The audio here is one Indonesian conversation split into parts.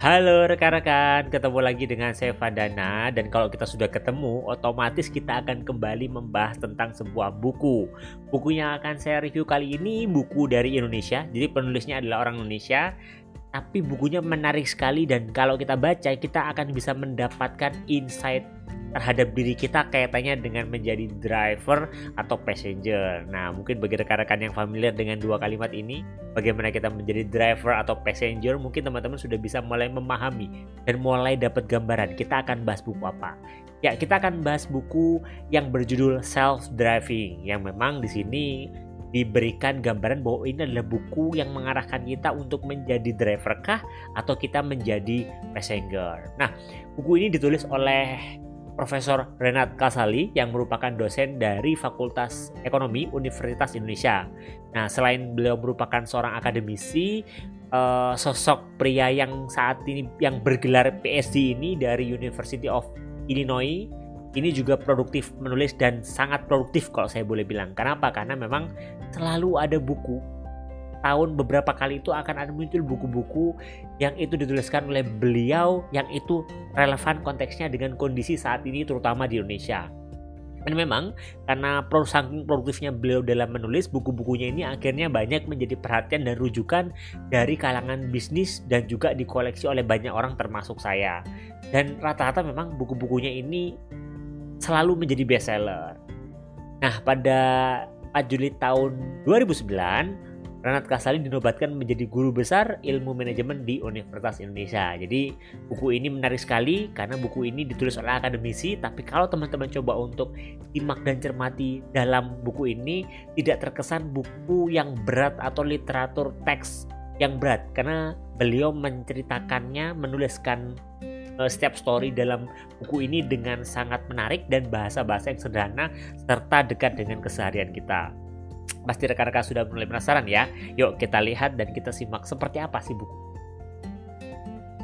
Halo rekan-rekan, ketemu lagi dengan saya Fadana. Dan kalau kita sudah ketemu, otomatis kita akan kembali membahas tentang sebuah buku. Buku yang akan saya review kali ini buku dari Indonesia, jadi penulisnya adalah orang Indonesia, tapi bukunya menarik sekali dan kalau kita baca kita akan bisa mendapatkan insight terhadap diri kita kaitannya dengan menjadi driver atau passenger. Nah, mungkin bagi rekan-rekan yang familiar dengan dua kalimat ini, bagaimana kita menjadi driver atau passenger, mungkin teman-teman sudah bisa mulai memahami dan mulai dapat gambaran. Kita akan bahas buku apa. Ya, kita akan bahas buku yang berjudul Self Driving yang memang di sini diberikan gambaran bahwa ini adalah buku yang mengarahkan kita untuk menjadi driver kah atau kita menjadi passenger. Nah, buku ini ditulis oleh Profesor Renat Kasali yang merupakan dosen dari Fakultas Ekonomi Universitas Indonesia. Nah, selain beliau merupakan seorang akademisi, uh, sosok pria yang saat ini yang bergelar PhD ini dari University of Illinois ini juga produktif menulis dan sangat produktif kalau saya boleh bilang. Kenapa? Karena memang selalu ada buku tahun beberapa kali itu akan ada muncul buku-buku yang itu dituliskan oleh beliau yang itu relevan konteksnya dengan kondisi saat ini terutama di Indonesia. Dan memang karena saking produktifnya beliau dalam menulis buku-bukunya ini akhirnya banyak menjadi perhatian dan rujukan dari kalangan bisnis dan juga dikoleksi oleh banyak orang termasuk saya. Dan rata-rata memang buku-bukunya ini selalu menjadi bestseller. Nah, pada 4 Juli tahun 2009 Renat Kasali dinobatkan menjadi guru besar ilmu manajemen di Universitas Indonesia. Jadi buku ini menarik sekali karena buku ini ditulis oleh akademisi, tapi kalau teman-teman coba untuk simak dan cermati dalam buku ini tidak terkesan buku yang berat atau literatur teks yang berat karena beliau menceritakannya, menuliskan setiap story dalam buku ini dengan sangat menarik dan bahasa-bahasa yang sederhana serta dekat dengan keseharian kita. Pasti rekan-rekan sudah mulai penasaran ya. Yuk kita lihat dan kita simak seperti apa sih buku.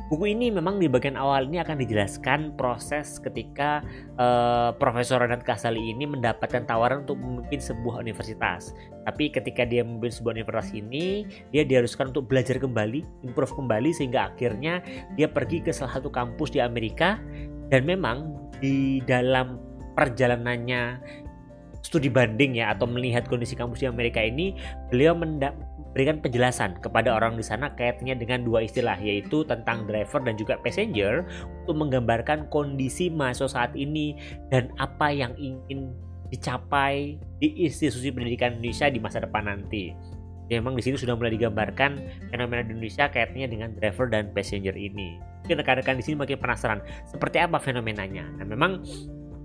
Buku ini memang di bagian awal ini akan dijelaskan proses ketika uh, Profesor Renat Kasali ini mendapatkan tawaran untuk memimpin sebuah universitas. Tapi ketika dia memimpin sebuah universitas ini, dia diharuskan untuk belajar kembali, improve kembali sehingga akhirnya dia pergi ke salah satu kampus di Amerika dan memang di dalam perjalanannya studi banding ya atau melihat kondisi kampus di Amerika ini, beliau memberikan penjelasan kepada orang di sana kaitannya dengan dua istilah yaitu tentang driver dan juga passenger untuk menggambarkan kondisi mahasiswa saat ini dan apa yang ingin dicapai di institusi pendidikan Indonesia di masa depan nanti. Ya, memang di sini sudah mulai digambarkan fenomena di Indonesia kaitannya dengan driver dan passenger ini. Mungkin rekan-rekan di sini makin penasaran seperti apa fenomenanya. Nah, memang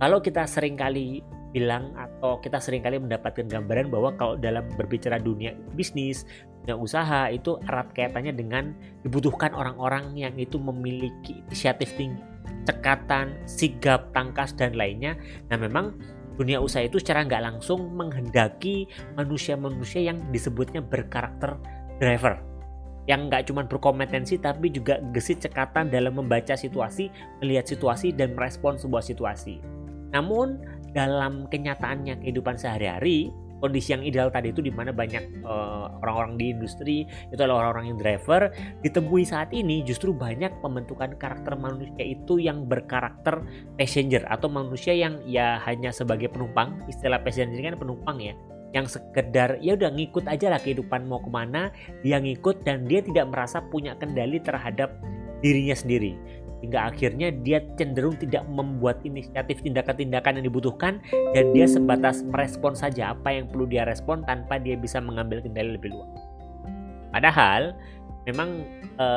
kalau kita sering kali bilang atau kita sering kali mendapatkan gambaran bahwa kalau dalam berbicara dunia bisnis, dunia usaha itu erat kaitannya dengan dibutuhkan orang-orang yang itu memiliki inisiatif tinggi, cekatan, sigap, tangkas dan lainnya. Nah memang dunia usaha itu secara nggak langsung menghendaki manusia-manusia yang disebutnya berkarakter driver yang nggak cuma berkompetensi tapi juga gesit cekatan dalam membaca situasi, melihat situasi dan merespon sebuah situasi. Namun dalam kenyataannya kehidupan sehari-hari kondisi yang ideal tadi itu di mana banyak orang eh, orang-orang di industri itu adalah orang-orang yang driver ditemui saat ini justru banyak pembentukan karakter manusia itu yang berkarakter passenger atau manusia yang ya hanya sebagai penumpang istilah passenger ini kan penumpang ya yang sekedar ya udah ngikut aja lah kehidupan mau ke mana dia ngikut dan dia tidak merasa punya kendali terhadap dirinya sendiri hingga akhirnya dia cenderung tidak membuat inisiatif tindakan-tindakan yang dibutuhkan dan dia sebatas merespon saja apa yang perlu dia respon tanpa dia bisa mengambil kendali lebih luas. Padahal memang e,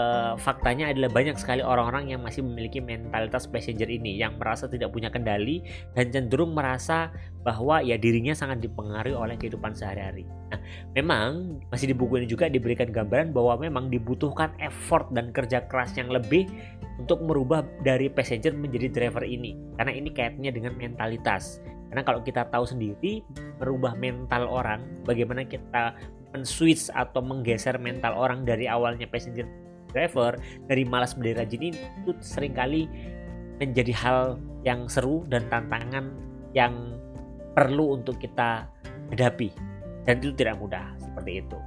faktanya adalah banyak sekali orang-orang yang masih memiliki mentalitas passenger ini yang merasa tidak punya kendali dan cenderung merasa bahwa ya dirinya sangat dipengaruhi oleh kehidupan sehari-hari. Nah, memang masih di buku ini juga diberikan gambaran bahwa memang dibutuhkan effort dan kerja keras yang lebih untuk merubah dari passenger menjadi driver ini karena ini kaitannya dengan mentalitas. Karena kalau kita tahu sendiri merubah mental orang, bagaimana kita men-switch atau menggeser mental orang dari awalnya passenger driver dari malas beli rajin ini itu sering kali menjadi hal yang seru dan tantangan yang perlu untuk kita hadapi. Dan itu tidak mudah seperti itu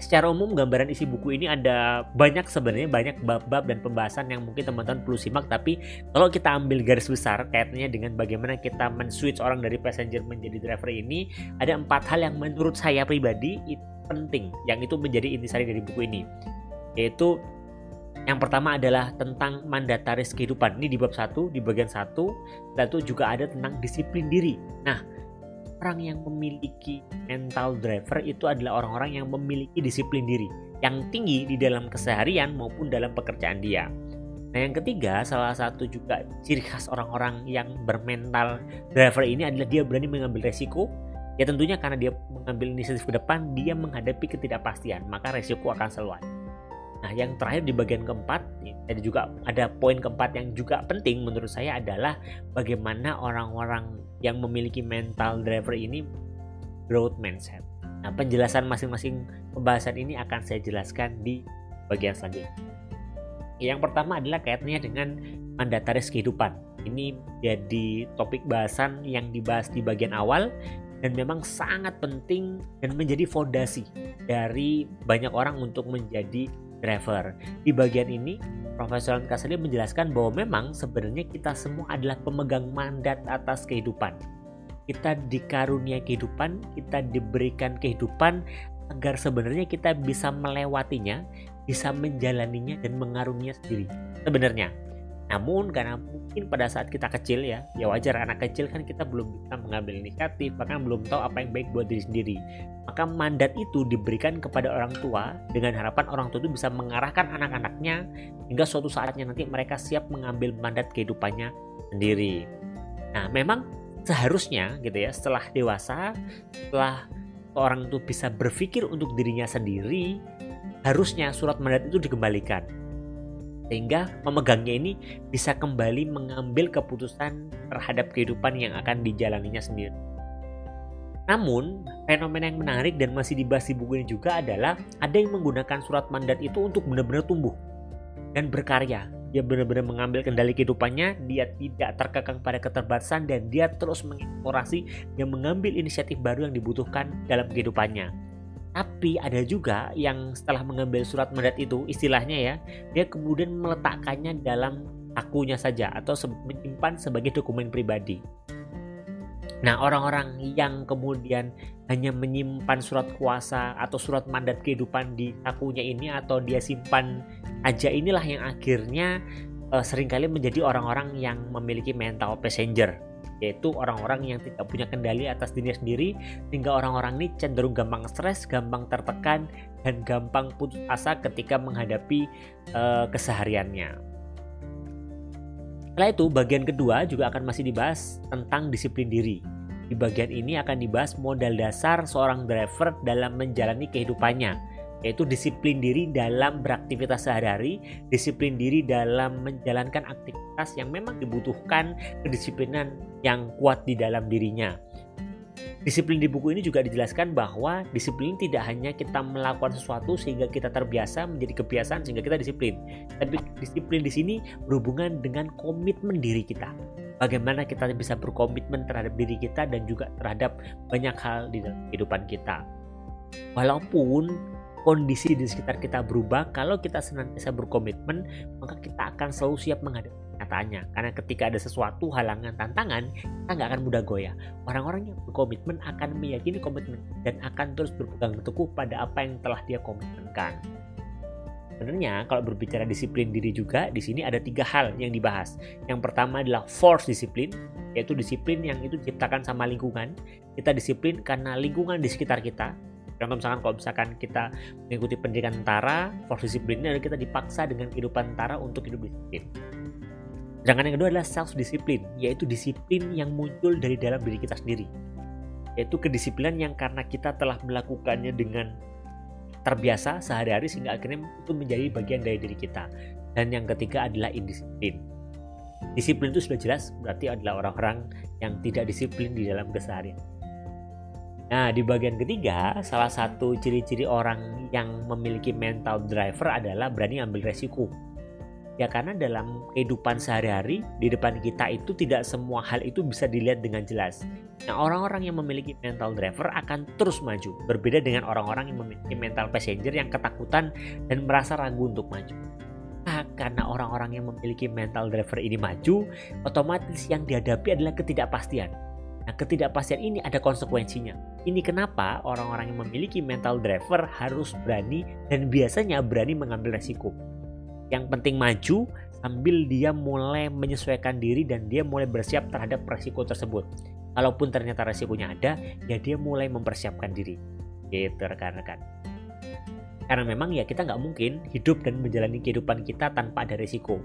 secara umum gambaran isi buku ini ada banyak sebenarnya banyak bab-bab dan pembahasan yang mungkin teman-teman perlu simak tapi kalau kita ambil garis besar kaitannya dengan bagaimana kita men-switch orang dari passenger menjadi driver ini ada empat hal yang menurut saya pribadi itu penting yang itu menjadi intisari dari buku ini yaitu yang pertama adalah tentang mandataris kehidupan. Ini di bab 1, di bagian 1. Lalu juga ada tentang disiplin diri. Nah, orang yang memiliki mental driver itu adalah orang-orang yang memiliki disiplin diri yang tinggi di dalam keseharian maupun dalam pekerjaan dia. Nah, yang ketiga, salah satu juga ciri khas orang-orang yang bermental driver ini adalah dia berani mengambil resiko. Ya tentunya karena dia mengambil inisiatif ke depan, dia menghadapi ketidakpastian, maka resiko akan selalu ada. Nah, yang terakhir di bagian keempat, ada juga ada poin keempat yang juga penting menurut saya adalah bagaimana orang-orang yang memiliki mental driver ini growth mindset. Nah, penjelasan masing-masing pembahasan ini akan saya jelaskan di bagian selanjutnya. Yang pertama adalah kaitannya dengan mandataris kehidupan. Ini jadi topik bahasan yang dibahas di bagian awal dan memang sangat penting dan menjadi fondasi dari banyak orang untuk menjadi driver. Di bagian ini, Profesor Kasali menjelaskan bahwa memang sebenarnya kita semua adalah pemegang mandat atas kehidupan. Kita dikarunia kehidupan, kita diberikan kehidupan agar sebenarnya kita bisa melewatinya, bisa menjalaninya dan mengaruninya sendiri. Sebenarnya, namun karena mungkin pada saat kita kecil ya, ya wajar anak kecil kan kita belum bisa mengambil inisiatif, bahkan belum tahu apa yang baik buat diri sendiri. Maka mandat itu diberikan kepada orang tua dengan harapan orang tua itu bisa mengarahkan anak-anaknya hingga suatu saatnya nanti mereka siap mengambil mandat kehidupannya sendiri. Nah, memang seharusnya gitu ya, setelah dewasa, setelah orang itu bisa berpikir untuk dirinya sendiri, harusnya surat mandat itu dikembalikan sehingga memegangnya ini bisa kembali mengambil keputusan terhadap kehidupan yang akan dijalaninya sendiri. Namun, fenomena yang menarik dan masih dibahas di buku ini juga adalah ada yang menggunakan surat mandat itu untuk benar-benar tumbuh dan berkarya. Dia benar-benar mengambil kendali kehidupannya, dia tidak terkekang pada keterbatasan dan dia terus mengeksplorasi dan mengambil inisiatif baru yang dibutuhkan dalam kehidupannya. Tapi ada juga yang setelah mengambil surat mandat itu, istilahnya ya, dia kemudian meletakkannya dalam akunya saja atau menyimpan sebagai dokumen pribadi. Nah, orang-orang yang kemudian hanya menyimpan surat kuasa atau surat mandat kehidupan di akunya ini atau dia simpan aja inilah yang akhirnya uh, sering kali menjadi orang-orang yang memiliki mental passenger yaitu orang-orang yang tidak punya kendali atas dirinya sendiri sehingga orang-orang ini cenderung gampang stres, gampang tertekan dan gampang putus asa ketika menghadapi uh, kesehariannya. Setelah itu bagian kedua juga akan masih dibahas tentang disiplin diri. Di bagian ini akan dibahas modal dasar seorang driver dalam menjalani kehidupannya yaitu disiplin diri dalam beraktivitas sehari-hari, disiplin diri dalam menjalankan aktivitas yang memang dibutuhkan kedisiplinan yang kuat di dalam dirinya. Disiplin di buku ini juga dijelaskan bahwa disiplin tidak hanya kita melakukan sesuatu sehingga kita terbiasa menjadi kebiasaan sehingga kita disiplin. Tapi disiplin di sini berhubungan dengan komitmen diri kita. Bagaimana kita bisa berkomitmen terhadap diri kita dan juga terhadap banyak hal di dalam kehidupan kita. Walaupun kondisi di sekitar kita berubah, kalau kita senantiasa berkomitmen, maka kita akan selalu siap menghadapi kenyataannya. Karena ketika ada sesuatu halangan tantangan, kita nggak akan mudah goyah. Orang-orang yang berkomitmen akan meyakini komitmen dan akan terus berpegang teguh pada apa yang telah dia komitmenkan. Sebenarnya kalau berbicara disiplin diri juga di sini ada tiga hal yang dibahas. Yang pertama adalah force disiplin, yaitu disiplin yang itu diciptakan sama lingkungan. Kita disiplin karena lingkungan di sekitar kita, Contoh misalkan kalau misalkan kita mengikuti pendidikan tentara, force disiplin ini adalah kita dipaksa dengan kehidupan tentara untuk hidup disiplin. Sedangkan yang kedua adalah self disiplin, yaitu disiplin yang muncul dari dalam diri kita sendiri. Yaitu kedisiplinan yang karena kita telah melakukannya dengan terbiasa sehari-hari sehingga akhirnya itu menjadi bagian dari diri kita. Dan yang ketiga adalah indisiplin. Disiplin itu sudah jelas berarti adalah orang-orang yang tidak disiplin di dalam keseharian. Nah, di bagian ketiga, salah satu ciri-ciri orang yang memiliki mental driver adalah berani ambil resiko. Ya karena dalam kehidupan sehari-hari di depan kita itu tidak semua hal itu bisa dilihat dengan jelas. Nah orang-orang yang memiliki mental driver akan terus maju. Berbeda dengan orang-orang yang memiliki mental passenger yang ketakutan dan merasa ragu untuk maju. Nah, karena orang-orang yang memiliki mental driver ini maju, otomatis yang dihadapi adalah ketidakpastian. Nah, ketidakpastian ini ada konsekuensinya. Ini kenapa orang-orang yang memiliki mental driver harus berani dan biasanya berani mengambil resiko. Yang penting maju sambil dia mulai menyesuaikan diri dan dia mulai bersiap terhadap resiko tersebut. Kalaupun ternyata resikonya ada, ya dia mulai mempersiapkan diri. Gitu rekan-rekan. Karena memang ya kita nggak mungkin hidup dan menjalani kehidupan kita tanpa ada resiko.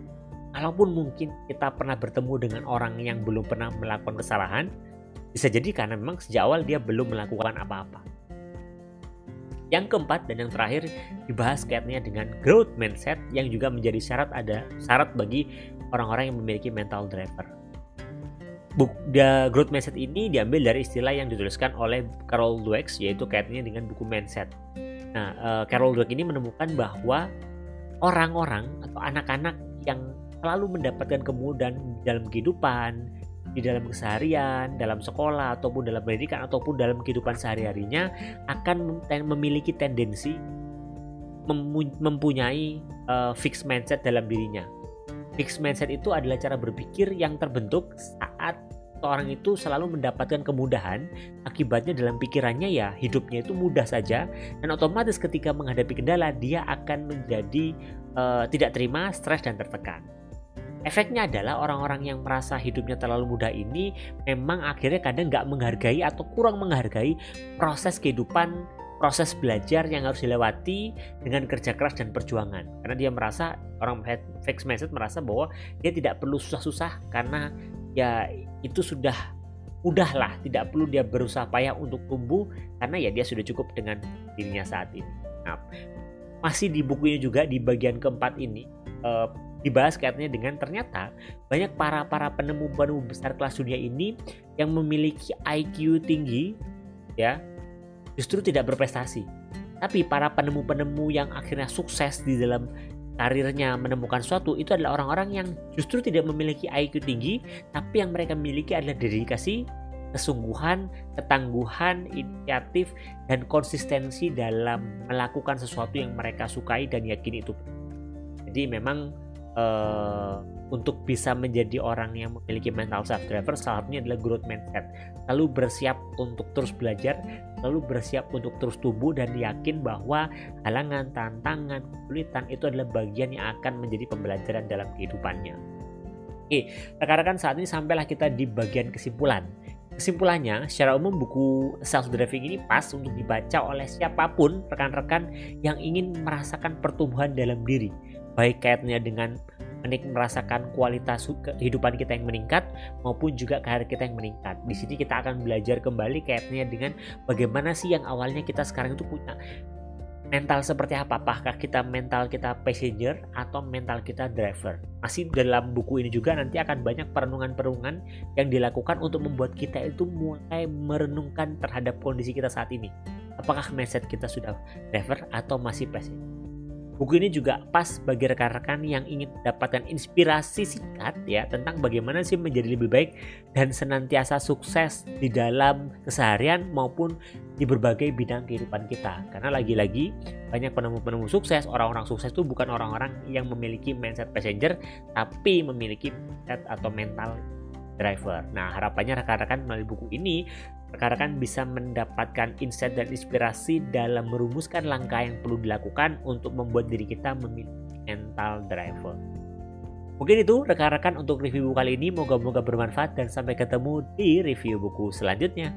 Kalaupun mungkin kita pernah bertemu dengan orang yang belum pernah melakukan kesalahan, bisa jadi karena memang sejak awal dia belum melakukan apa-apa. Yang keempat dan yang terakhir dibahas kaitannya dengan growth mindset yang juga menjadi syarat ada syarat bagi orang-orang yang memiliki mental driver. Book the growth mindset ini diambil dari istilah yang dituliskan oleh Carol Dweck yaitu kaitannya dengan buku mindset. Nah, uh, Carol Dweck ini menemukan bahwa orang-orang atau anak-anak yang selalu mendapatkan kemudahan dalam kehidupan, di dalam keseharian, dalam sekolah ataupun dalam pendidikan ataupun dalam kehidupan sehari-harinya akan memiliki tendensi mempunyai uh, fixed mindset dalam dirinya. Fixed mindset itu adalah cara berpikir yang terbentuk saat orang itu selalu mendapatkan kemudahan akibatnya dalam pikirannya ya hidupnya itu mudah saja dan otomatis ketika menghadapi kendala dia akan menjadi uh, tidak terima stres dan tertekan Efeknya adalah orang-orang yang merasa hidupnya terlalu mudah ini memang akhirnya kadang nggak menghargai atau kurang menghargai proses kehidupan, proses belajar yang harus dilewati dengan kerja keras dan perjuangan. Karena dia merasa orang fixed mindset merasa bahwa dia tidak perlu susah-susah karena ya itu sudah udahlah tidak perlu dia berusaha payah untuk tumbuh karena ya dia sudah cukup dengan dirinya saat ini. Nah, masih di bukunya juga di bagian keempat ini eh, dibahas kaitannya dengan ternyata banyak para para penemu-penemu besar kelas dunia ini yang memiliki IQ tinggi ya justru tidak berprestasi. Tapi para penemu-penemu yang akhirnya sukses di dalam karirnya menemukan sesuatu itu adalah orang-orang yang justru tidak memiliki IQ tinggi tapi yang mereka miliki adalah dedikasi kesungguhan, ketangguhan, inisiatif, dan konsistensi dalam melakukan sesuatu yang mereka sukai dan yakin itu. Jadi memang uh, untuk bisa menjadi orang yang memiliki mental self driver salah satunya adalah growth mindset. Lalu bersiap untuk terus belajar lalu bersiap untuk terus tumbuh dan yakin bahwa halangan tantangan kesulitan itu adalah bagian yang akan menjadi pembelajaran dalam kehidupannya. Oke rekan-rekan saat ini sampailah kita di bagian kesimpulan. Kesimpulannya, secara umum buku self driving ini pas untuk dibaca oleh siapa pun rekan-rekan yang ingin merasakan pertumbuhan dalam diri, baik kaitannya dengan menik merasakan kualitas kehidupan kita yang meningkat maupun juga karir kita yang meningkat. Di sini kita akan belajar kembali kaitannya dengan bagaimana sih yang awalnya kita sekarang itu punya mental seperti apa? Apakah kita mental kita passenger atau mental kita driver? Masih dalam buku ini juga nanti akan banyak perenungan-perenungan yang dilakukan untuk membuat kita itu mulai merenungkan terhadap kondisi kita saat ini. Apakah mindset kita sudah driver atau masih passenger? Buku ini juga pas bagi rekan-rekan yang ingin mendapatkan inspirasi singkat ya tentang bagaimana sih menjadi lebih baik dan senantiasa sukses di dalam keseharian maupun di berbagai bidang kehidupan kita. Karena lagi-lagi banyak penemu-penemu sukses, orang-orang sukses itu bukan orang-orang yang memiliki mindset passenger tapi memiliki mindset atau mental driver. Nah, harapannya rekan-rekan melalui buku ini rekan-rekan bisa mendapatkan insight dan inspirasi dalam merumuskan langkah yang perlu dilakukan untuk membuat diri kita memiliki mental driver. Mungkin itu rekan-rekan untuk review buku kali ini. Moga-moga bermanfaat dan sampai ketemu di review buku selanjutnya.